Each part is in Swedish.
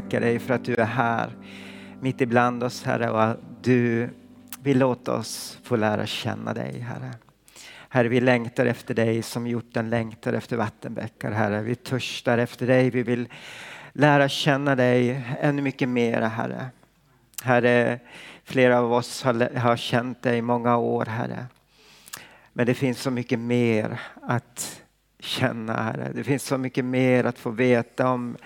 tackar dig för att du är här mitt ibland oss Herre och att du vill låta oss få lära känna dig Herre. Herre, vi längtar efter dig som hjorten längtar efter vattenbäckar Herre. Vi törstar efter dig. Vi vill lära känna dig ännu mycket mer Herre. Herre, flera av oss har, har känt dig i många år Herre. Men det finns så mycket mer att känna Herre. Det finns så mycket mer att få veta om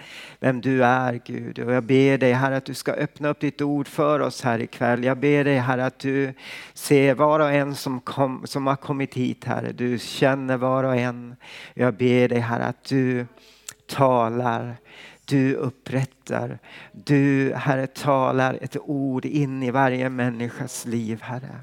vem du är Gud. Och jag ber dig Herre att du ska öppna upp ditt ord för oss här ikväll. Jag ber dig Herre att du ser var och en som, kom, som har kommit hit Herre. Du känner var och en. Jag ber dig Herre att du talar du upprättar. Du, Herre, talar ett ord in i varje människas liv, Herre.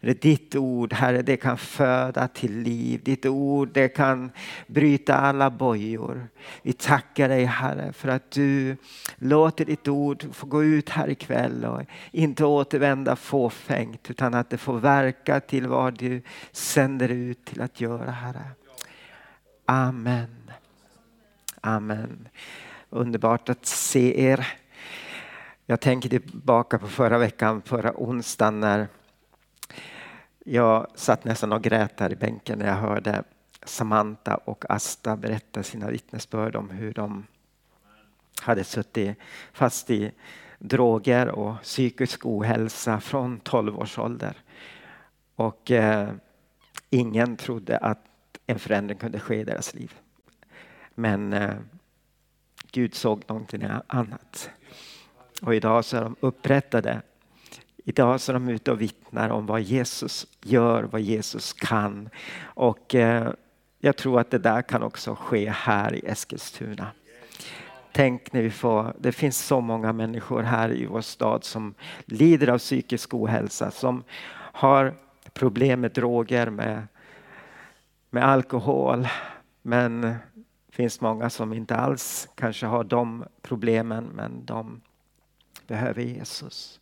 Ditt ord, Herre, det kan föda till liv. Ditt ord, det kan bryta alla bojor. Vi tackar dig, Herre, för att du låter ditt ord få gå ut här ikväll och inte återvända fåfängt, utan att det får verka till vad du sänder ut till att göra, Herre. Amen. Amen. Underbart att se er. Jag tänker tillbaka på förra veckan, förra onsdagen när jag satt nästan och grät där i bänken när jag hörde Samantha och Asta berätta sina vittnesbörd om hur de hade suttit fast i droger och psykisk ohälsa från 12 års ålder. Och eh, ingen trodde att en förändring kunde ske i deras liv. Men eh, Gud såg någonting annat. Och idag så är de upprättade. Idag så är de ute och vittnar om vad Jesus gör, vad Jesus kan. Och eh, jag tror att det där kan också ske här i Eskilstuna. Tänk när vi får, det finns så många människor här i vår stad som lider av psykisk ohälsa, som har problem med droger, med, med alkohol. Men det finns många som inte alls kanske har de problemen men de behöver Jesus.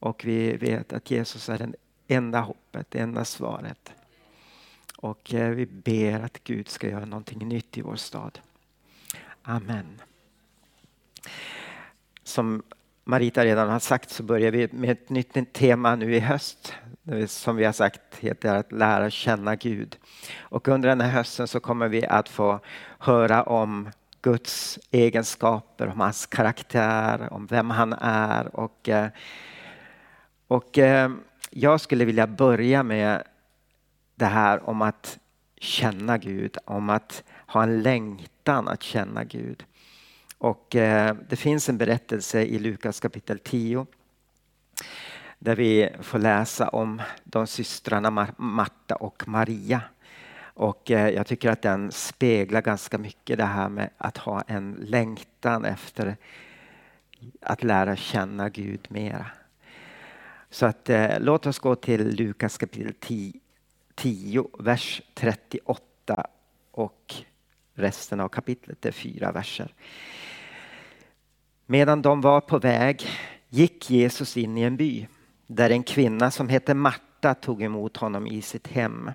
Och vi vet att Jesus är det enda hoppet, det enda svaret. Och eh, vi ber att Gud ska göra någonting nytt i vår stad. Amen. Som Marita redan har sagt så börjar vi med ett nytt tema nu i höst. Som vi har sagt heter att lära känna Gud. Och under den här hösten så kommer vi att få höra om Guds egenskaper, om hans karaktär, om vem han är. Och, eh, och eh, jag skulle vilja börja med det här om att känna Gud, om att ha en längtan att känna Gud. Och eh, det finns en berättelse i Lukas kapitel 10 där vi får läsa om de systrarna Marta och Maria. Och eh, jag tycker att den speglar ganska mycket det här med att ha en längtan efter att lära känna Gud mera. Så att eh, låt oss gå till Lukas kapitel 10, 10, vers 38 och resten av kapitlet är fyra verser. Medan de var på väg gick Jesus in i en by där en kvinna som hette Marta tog emot honom i sitt hem.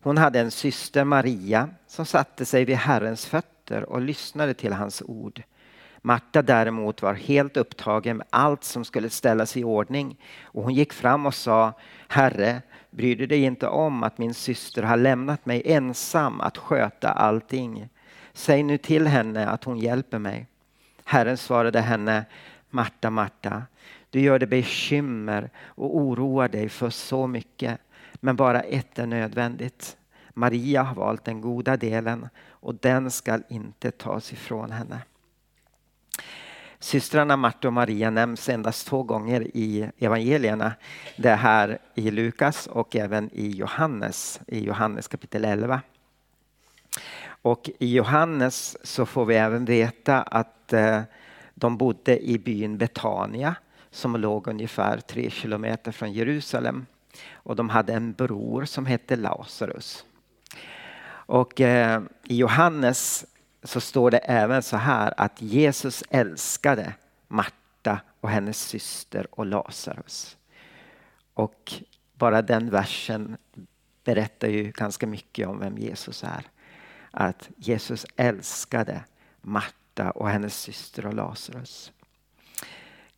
Hon hade en syster Maria som satte sig vid Herrens fötter och lyssnade till hans ord. Marta däremot var helt upptagen med allt som skulle ställas i ordning och hon gick fram och sa Herre, bryr du dig inte om att min syster har lämnat mig ensam att sköta allting? Säg nu till henne att hon hjälper mig. Herren svarade henne Marta, Marta, du gör dig bekymmer och oroar dig för så mycket. Men bara ett är nödvändigt. Maria har valt den goda delen och den skall inte tas ifrån henne. Systrarna Marta och Maria nämns endast två gånger i evangelierna. Det här i Lukas och även i Johannes, i Johannes kapitel 11. Och i Johannes så får vi även veta att eh, de bodde i byn Betania som låg ungefär tre kilometer från Jerusalem. Och de hade en bror som hette Lazarus. Och eh, i Johannes så står det även så här att Jesus älskade Marta och hennes syster och Lazarus. Och bara den versen berättar ju ganska mycket om vem Jesus är. Att Jesus älskade Marta och hennes syster och Lazarus.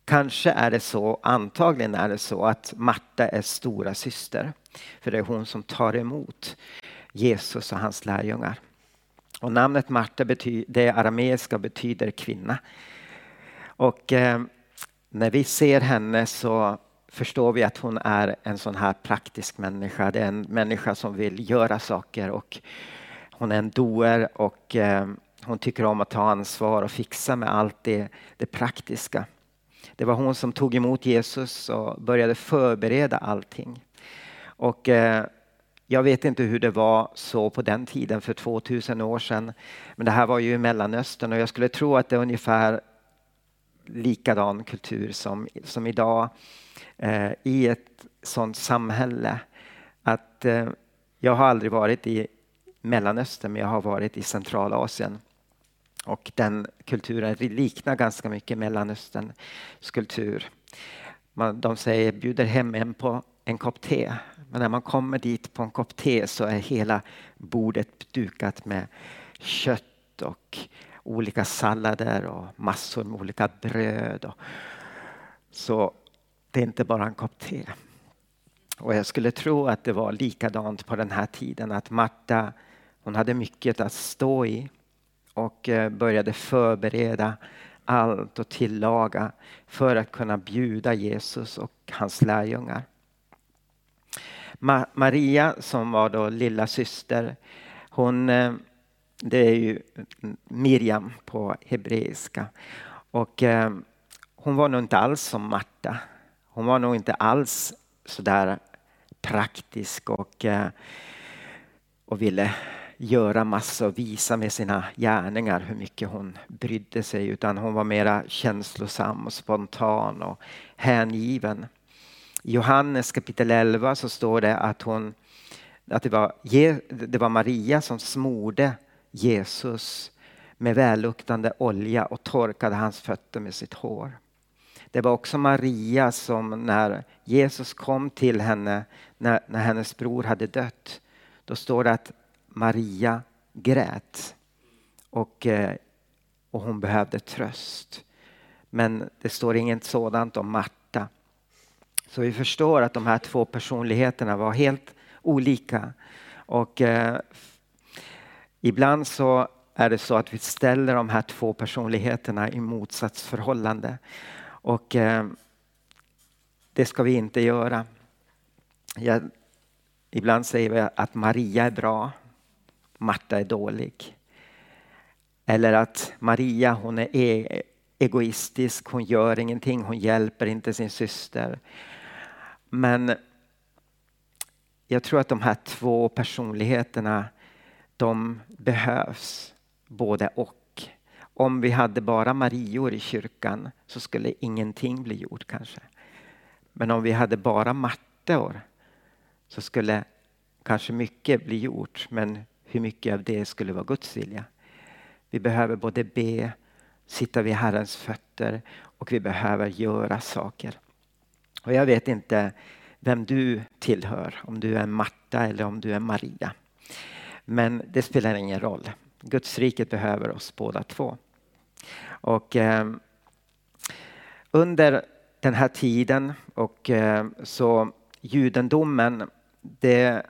Kanske är det så, antagligen är det så att Marta är stora syster. För det är hon som tar emot Jesus och hans lärjungar. Och namnet Marta betyder, det arameiska betyder kvinna. Och eh, när vi ser henne så förstår vi att hon är en sån här praktisk människa. Det är en människa som vill göra saker och hon är en doer och eh, hon tycker om att ta ansvar och fixa med allt det, det praktiska. Det var hon som tog emot Jesus och började förbereda allting. Och eh, jag vet inte hur det var så på den tiden för 2000 år sedan. Men det här var ju i Mellanöstern och jag skulle tro att det är ungefär likadan kultur som, som idag eh, i ett sådant samhälle. Att eh, jag har aldrig varit i Mellanöstern men jag har varit i Centralasien. Och den kulturen liknar ganska mycket Mellanösterns kultur. Man, de säger bjuder hem en på en kopp te. Men när man kommer dit på en kopp te så är hela bordet dukat med kött och olika sallader och massor med olika bröd. Och, så det är inte bara en kopp te. Och jag skulle tro att det var likadant på den här tiden att Marta hon hade mycket att stå i och eh, började förbereda allt och tillaga för att kunna bjuda Jesus och hans lärjungar. Maria som var då lilla syster, hon, eh, det är ju Miriam på hebreiska. Och eh, hon var nog inte alls som Marta. Hon var nog inte alls sådär praktisk och, eh, och ville göra massa och visa med sina gärningar hur mycket hon brydde sig utan hon var mera känslosam och spontan och hängiven. I Johannes kapitel 11 så står det att, hon, att det, var, det var Maria som smorde Jesus med välluktande olja och torkade hans fötter med sitt hår. Det var också Maria som när Jesus kom till henne när, när hennes bror hade dött, då står det att Maria grät och, eh, och hon behövde tröst. Men det står inget sådant om Marta. Så vi förstår att de här två personligheterna var helt olika. Och eh, ibland så är det så att vi ställer de här två personligheterna i motsatsförhållande. Och eh, det ska vi inte göra. Jag, ibland säger vi att Maria är bra Marta är dålig. Eller att Maria hon är e-, egoistisk, hon gör ingenting, hon hjälper inte sin syster. Men jag tror att de här två personligheterna de behövs både och. Om vi hade bara Marior i kyrkan så skulle ingenting bli gjort kanske. Men om vi hade bara Matteor så skulle kanske mycket bli gjort men hur mycket av det skulle vara Guds vilja. Vi behöver både be, sitta vid Herrens fötter och vi behöver göra saker. Och jag vet inte vem du tillhör, om du är Marta eller om du är Maria. Men det spelar ingen roll. Guds riket behöver oss båda två. Och eh, under den här tiden och eh, så judendomen, det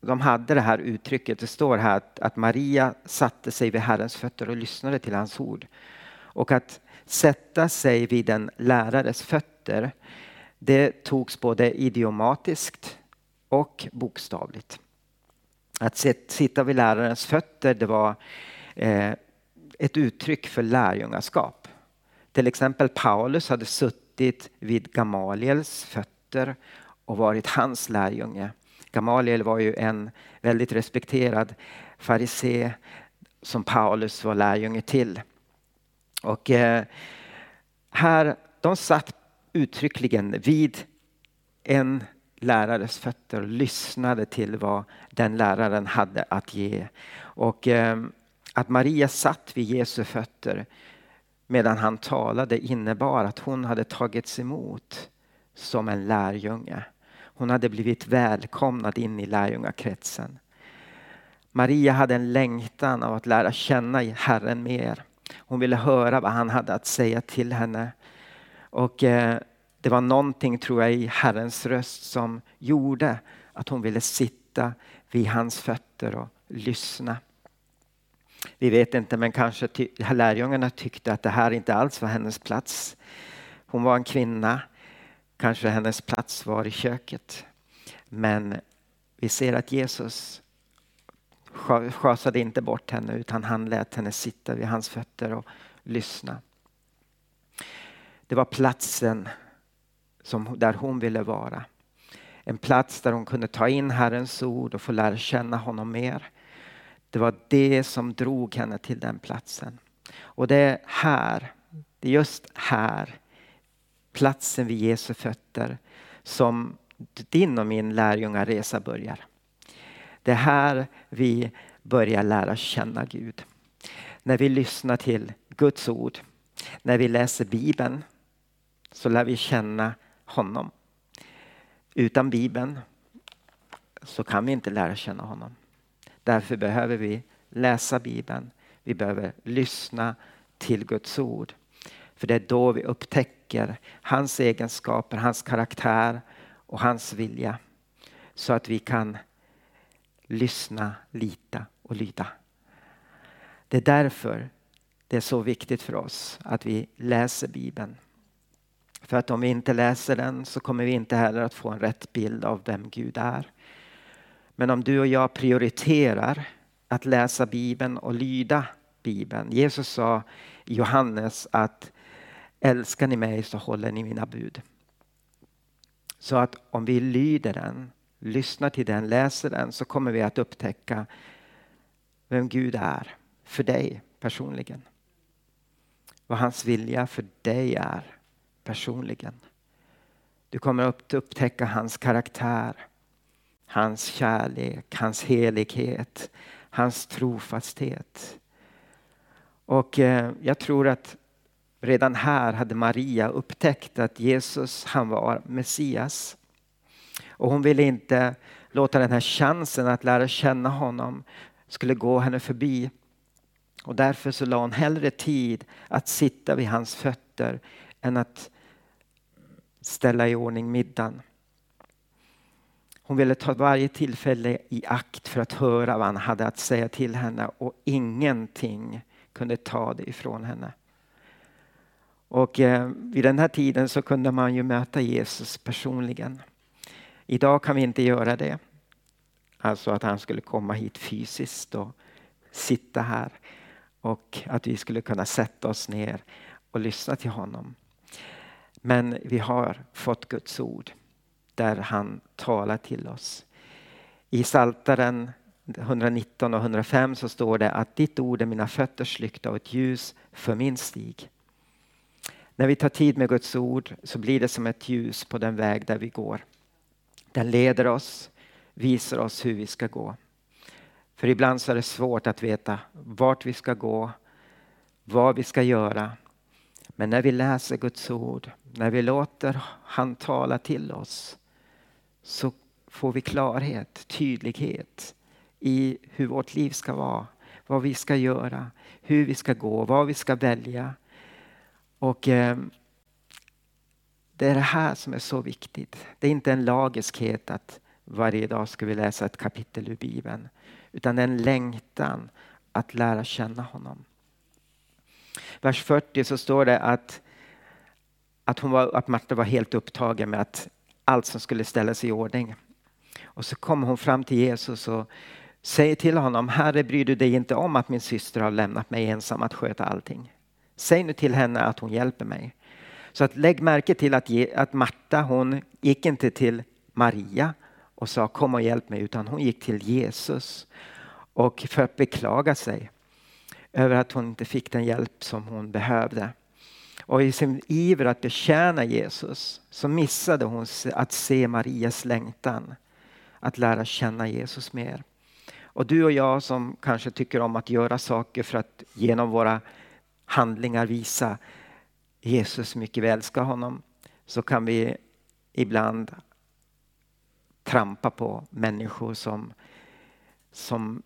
de hade det här uttrycket, det står här att, att Maria satte sig vid Herrens fötter och lyssnade till hans ord. Och att sätta sig vid en lärares fötter, det togs både idiomatiskt och bokstavligt. Att sitta vid lärarens fötter, det var eh, ett uttryck för lärjungaskap. Till exempel Paulus hade suttit vid Gamaliels fötter och varit hans lärjunge. Gamaliel var ju en väldigt respekterad farisé som Paulus var lärjunge till. Och eh, här, de satt uttryckligen vid en lärares fötter och lyssnade till vad den läraren hade att ge. Och eh, att Maria satt vid Jesu fötter medan han talade innebar att hon hade tagits emot som en lärjunge. Hon hade blivit välkomnad in i lärjungakretsen. Maria hade en längtan av att lära känna Herren mer. Hon ville höra vad han hade att säga till henne. Och eh, det var någonting, tror jag, i Herrens röst som gjorde att hon ville sitta vid hans fötter och lyssna. Vi vet inte, men kanske ty lärjungarna tyckte att det här inte alls var hennes plats. Hon var en kvinna. Kanske hennes plats var i köket. Men vi ser att Jesus schasade inte bort henne utan han lät henne sitta vid hans fötter och lyssna. Det var platsen som, där hon ville vara. En plats där hon kunde ta in Herrens ord och få lära känna honom mer. Det var det som drog henne till den platsen. Och det är här, det är just här, platsen vid Jesu fötter, som din och min lärjungaresa börjar. Det är här vi börjar lära känna Gud. När vi lyssnar till Guds ord, när vi läser Bibeln, så lär vi känna honom. Utan Bibeln så kan vi inte lära känna honom. Därför behöver vi läsa Bibeln. Vi behöver lyssna till Guds ord. För det är då vi upptäcker hans egenskaper, hans karaktär och hans vilja. Så att vi kan lyssna, lita och lyda. Det är därför det är så viktigt för oss att vi läser Bibeln. För att om vi inte läser den så kommer vi inte heller att få en rätt bild av vem Gud är. Men om du och jag prioriterar att läsa Bibeln och lyda Bibeln. Jesus sa i Johannes att älskar ni mig så håller ni mina bud. Så att om vi lyder den, lyssnar till den, läser den så kommer vi att upptäcka vem Gud är för dig personligen. Vad hans vilja för dig är personligen. Du kommer att upptäcka hans karaktär, hans kärlek, hans helighet, hans trofasthet. Och eh, jag tror att redan här hade Maria upptäckt att Jesus han var Messias. Och hon ville inte låta den här chansen att lära känna honom skulle gå henne förbi. Och därför så la hon hellre tid att sitta vid hans fötter än att ställa i ordning middagen. Hon ville ta varje tillfälle i akt för att höra vad han hade att säga till henne och ingenting kunde ta det ifrån henne. Och eh, vid den här tiden så kunde man ju möta Jesus personligen. Idag kan vi inte göra det. Alltså att han skulle komma hit fysiskt och sitta här och att vi skulle kunna sätta oss ner och lyssna till honom. Men vi har fått Guds ord där han talar till oss. I Saltaren 119 och 105 så står det att ditt ord är mina fötters lykta och ett ljus för min stig. När vi tar tid med Guds ord så blir det som ett ljus på den väg där vi går. Den leder oss, visar oss hur vi ska gå. För ibland så är det svårt att veta vart vi ska gå, vad vi ska göra. Men när vi läser Guds ord, när vi låter han tala till oss så får vi klarhet, tydlighet i hur vårt liv ska vara, vad vi ska göra, hur vi ska gå, vad vi ska välja. Och eh, det är det här som är så viktigt. Det är inte en lagiskhet att varje dag ska vi läsa ett kapitel ur Bibeln. Utan det är en längtan att lära känna honom. Vers 40 så står det att, att, hon var, att Marta var helt upptagen med att allt som skulle ställas i ordning. Och så kommer hon fram till Jesus och säger till honom, Herre bryr du dig inte om att min syster har lämnat mig ensam att sköta allting. Säg nu till henne att hon hjälper mig. Så att lägg märke till att, att Marta hon gick inte till Maria och sa kom och hjälp mig utan hon gick till Jesus och för att beklaga sig över att hon inte fick den hjälp som hon behövde. Och i sin iver att betjäna Jesus så missade hon att se Marias längtan att lära känna Jesus mer. Och du och jag som kanske tycker om att göra saker för att genom våra handlingar visa Jesus mycket vi älskar honom så kan vi ibland trampa på människor som, som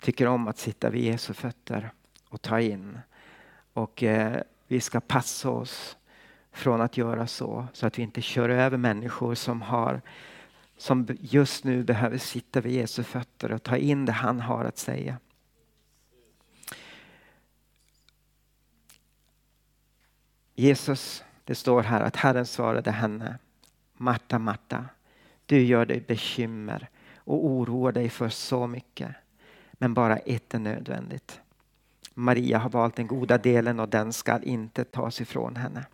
tycker om att sitta vid Jesu fötter och ta in Och eh, vi ska passa oss från att göra så, så att vi inte kör över människor som, har, som just nu behöver sitta vid Jesu fötter och ta in det han har att säga. Jesus, det står här att Herren svarade henne, Marta, Marta, du gör dig bekymmer och oroar dig för så mycket. Men bara ett är nödvändigt. Maria har valt den goda delen och den ska inte tas ifrån henne.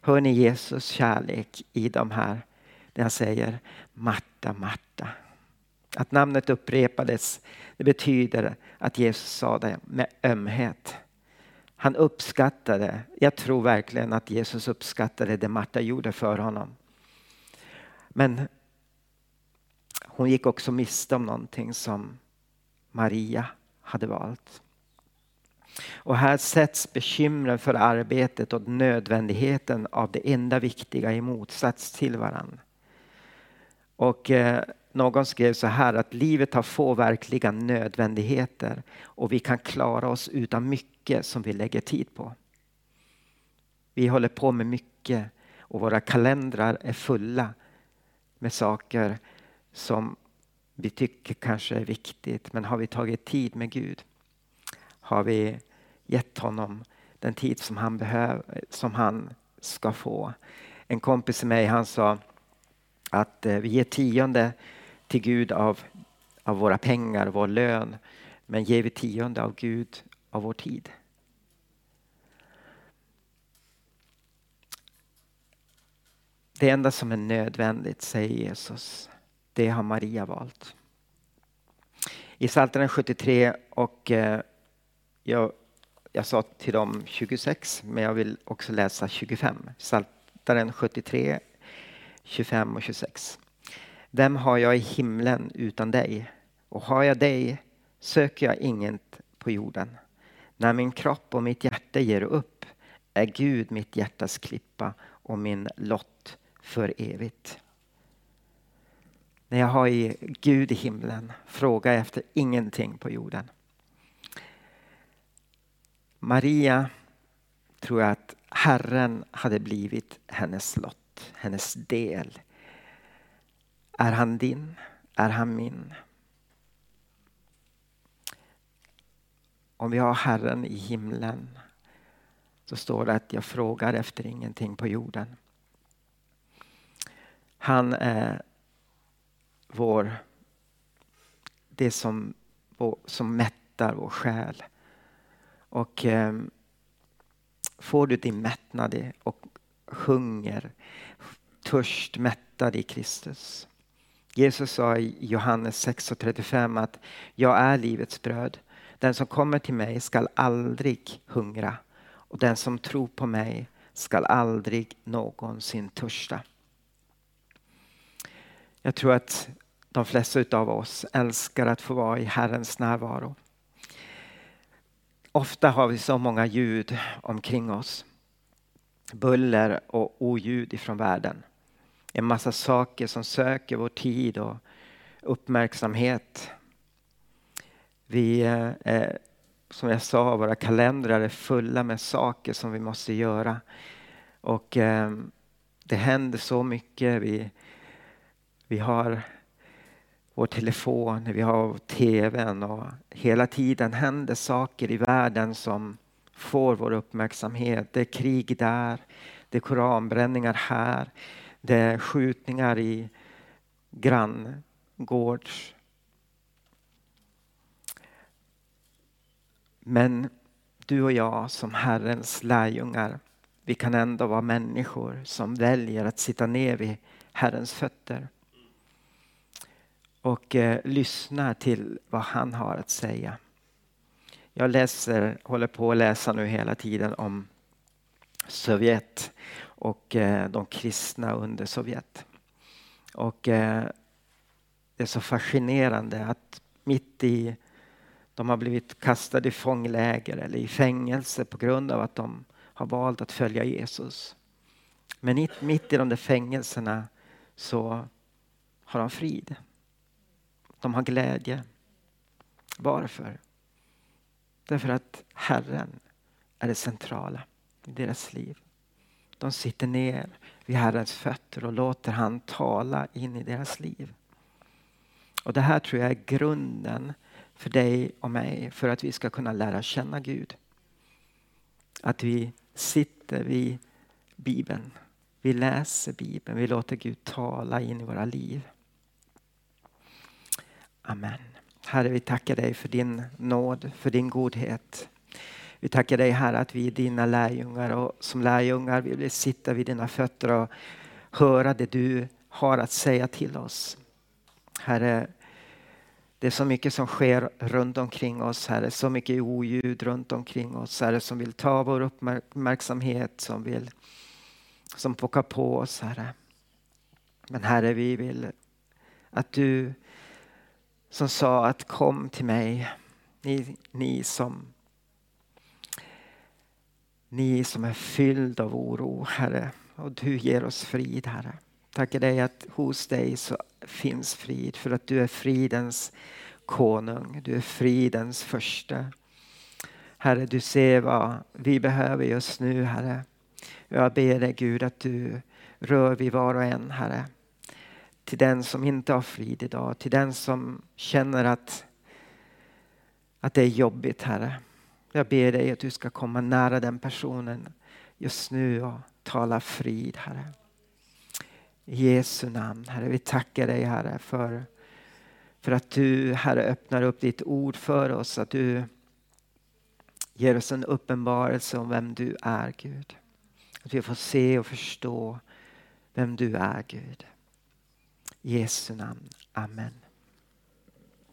Hör ni Jesus kärlek i de här, där han säger Marta, Marta. Att namnet upprepades, det betyder att Jesus sa det med ömhet. Han uppskattade, jag tror verkligen att Jesus uppskattade det Marta gjorde för honom. Men hon gick också miste om någonting som Maria hade valt. Och här sätts bekymren för arbetet och nödvändigheten av det enda viktiga i motsats till varandra. Och eh, någon skrev så här att livet har få verkliga nödvändigheter och vi kan klara oss utan mycket som vi lägger tid på. Vi håller på med mycket och våra kalendrar är fulla med saker som vi tycker kanske är viktigt. Men har vi tagit tid med Gud? Har vi gett honom den tid som han behöv, som han ska få? En kompis till mig han sa att eh, vi ger tionde till Gud av, av våra pengar, vår lön. Men ger vi tionde av Gud av vår tid? Det enda som är nödvändigt, säger Jesus, det har Maria valt. I Psaltaren 73 och eh, jag, jag sa till dem 26 men jag vill också läsa 25. Psaltaren 73, 25 och 26. Vem har jag i himlen utan dig? Och har jag dig söker jag inget på jorden. När min kropp och mitt hjärta ger upp är Gud mitt hjärtas klippa och min lott för evigt. När jag har i Gud i himlen frågar jag efter ingenting på jorden. Maria tror jag att Herren hade blivit hennes lott, hennes del. Är han din? Är han min? Om vi har Herren i himlen så står det att jag frågar efter ingenting på jorden. Han är vår, det som, som mättar vår själ. Och eh, får du din mättnad och hunger, törst mättad i Kristus. Jesus sa i Johannes 6.35 att jag är livets bröd. Den som kommer till mig skall aldrig hungra och den som tror på mig skall aldrig någonsin törsta. Jag tror att de flesta av oss älskar att få vara i Herrens närvaro. Ofta har vi så många ljud omkring oss. Buller och oljud ifrån världen. En massa saker som söker vår tid och uppmärksamhet. Vi, eh, eh, som jag sa, våra kalendrar är fulla med saker som vi måste göra. Och eh, det händer så mycket. Vi, vi har vår telefon, vi har tvn och hela tiden händer saker i världen som får vår uppmärksamhet. Det är krig där, det är koranbränningar här, det är skjutningar i granngårds. Men du och jag som Herrens lärjungar, vi kan ändå vara människor som väljer att sitta ner vid Herrens fötter och eh, lyssnar till vad han har att säga. Jag läser, håller på att läsa nu hela tiden om Sovjet och eh, de kristna under Sovjet. Och eh, det är så fascinerande att mitt i de har blivit kastade i fångläger eller i fängelse på grund av att de har valt att följa Jesus. Men mitt i de där fängelserna så har de frid. De har glädje. Varför? Därför att Herren är det centrala i deras liv. De sitter ner vid Herrens fötter och låter han tala in i deras liv. Och Det här tror jag är grunden för dig och mig för att vi ska kunna lära känna Gud. Att vi sitter vid Bibeln. Vi läser Bibeln, vi låter Gud tala in i våra liv. Amen. Herre, vi tackar dig för din nåd, för din godhet. Vi tackar dig Herre att vi är dina lärjungar och som lärjungar vill vi sitta vid dina fötter och höra det du har att säga till oss. Herre, det är så mycket som sker runt omkring oss, Herre. Så mycket oljud runt omkring oss, Herre, som vill ta vår uppmärksamhet, som vill som pockar på oss, Herre. Men Herre, vi vill att du som sa att kom till mig, ni, ni som ni som är fylld av oro, Herre. Och du ger oss frid, Herre. Tackar dig att hos dig så finns frid för att du är fridens konung. Du är fridens första. Herre, du ser vad vi behöver just nu, Herre. Jag ber dig Gud att du rör vid var och en, Herre. Till den som inte har frid idag, till den som känner att, att det är jobbigt, Herre. Jag ber dig att du ska komma nära den personen just nu och tala frid, Herre. I Jesu namn, Herre. Vi tackar dig, Herre, för, för att du, Herre, öppnar upp ditt ord för oss. Att du ger oss en uppenbarelse om vem du är, Gud. Att vi får se och förstå vem du är, Gud. I Jesu namn. Amen.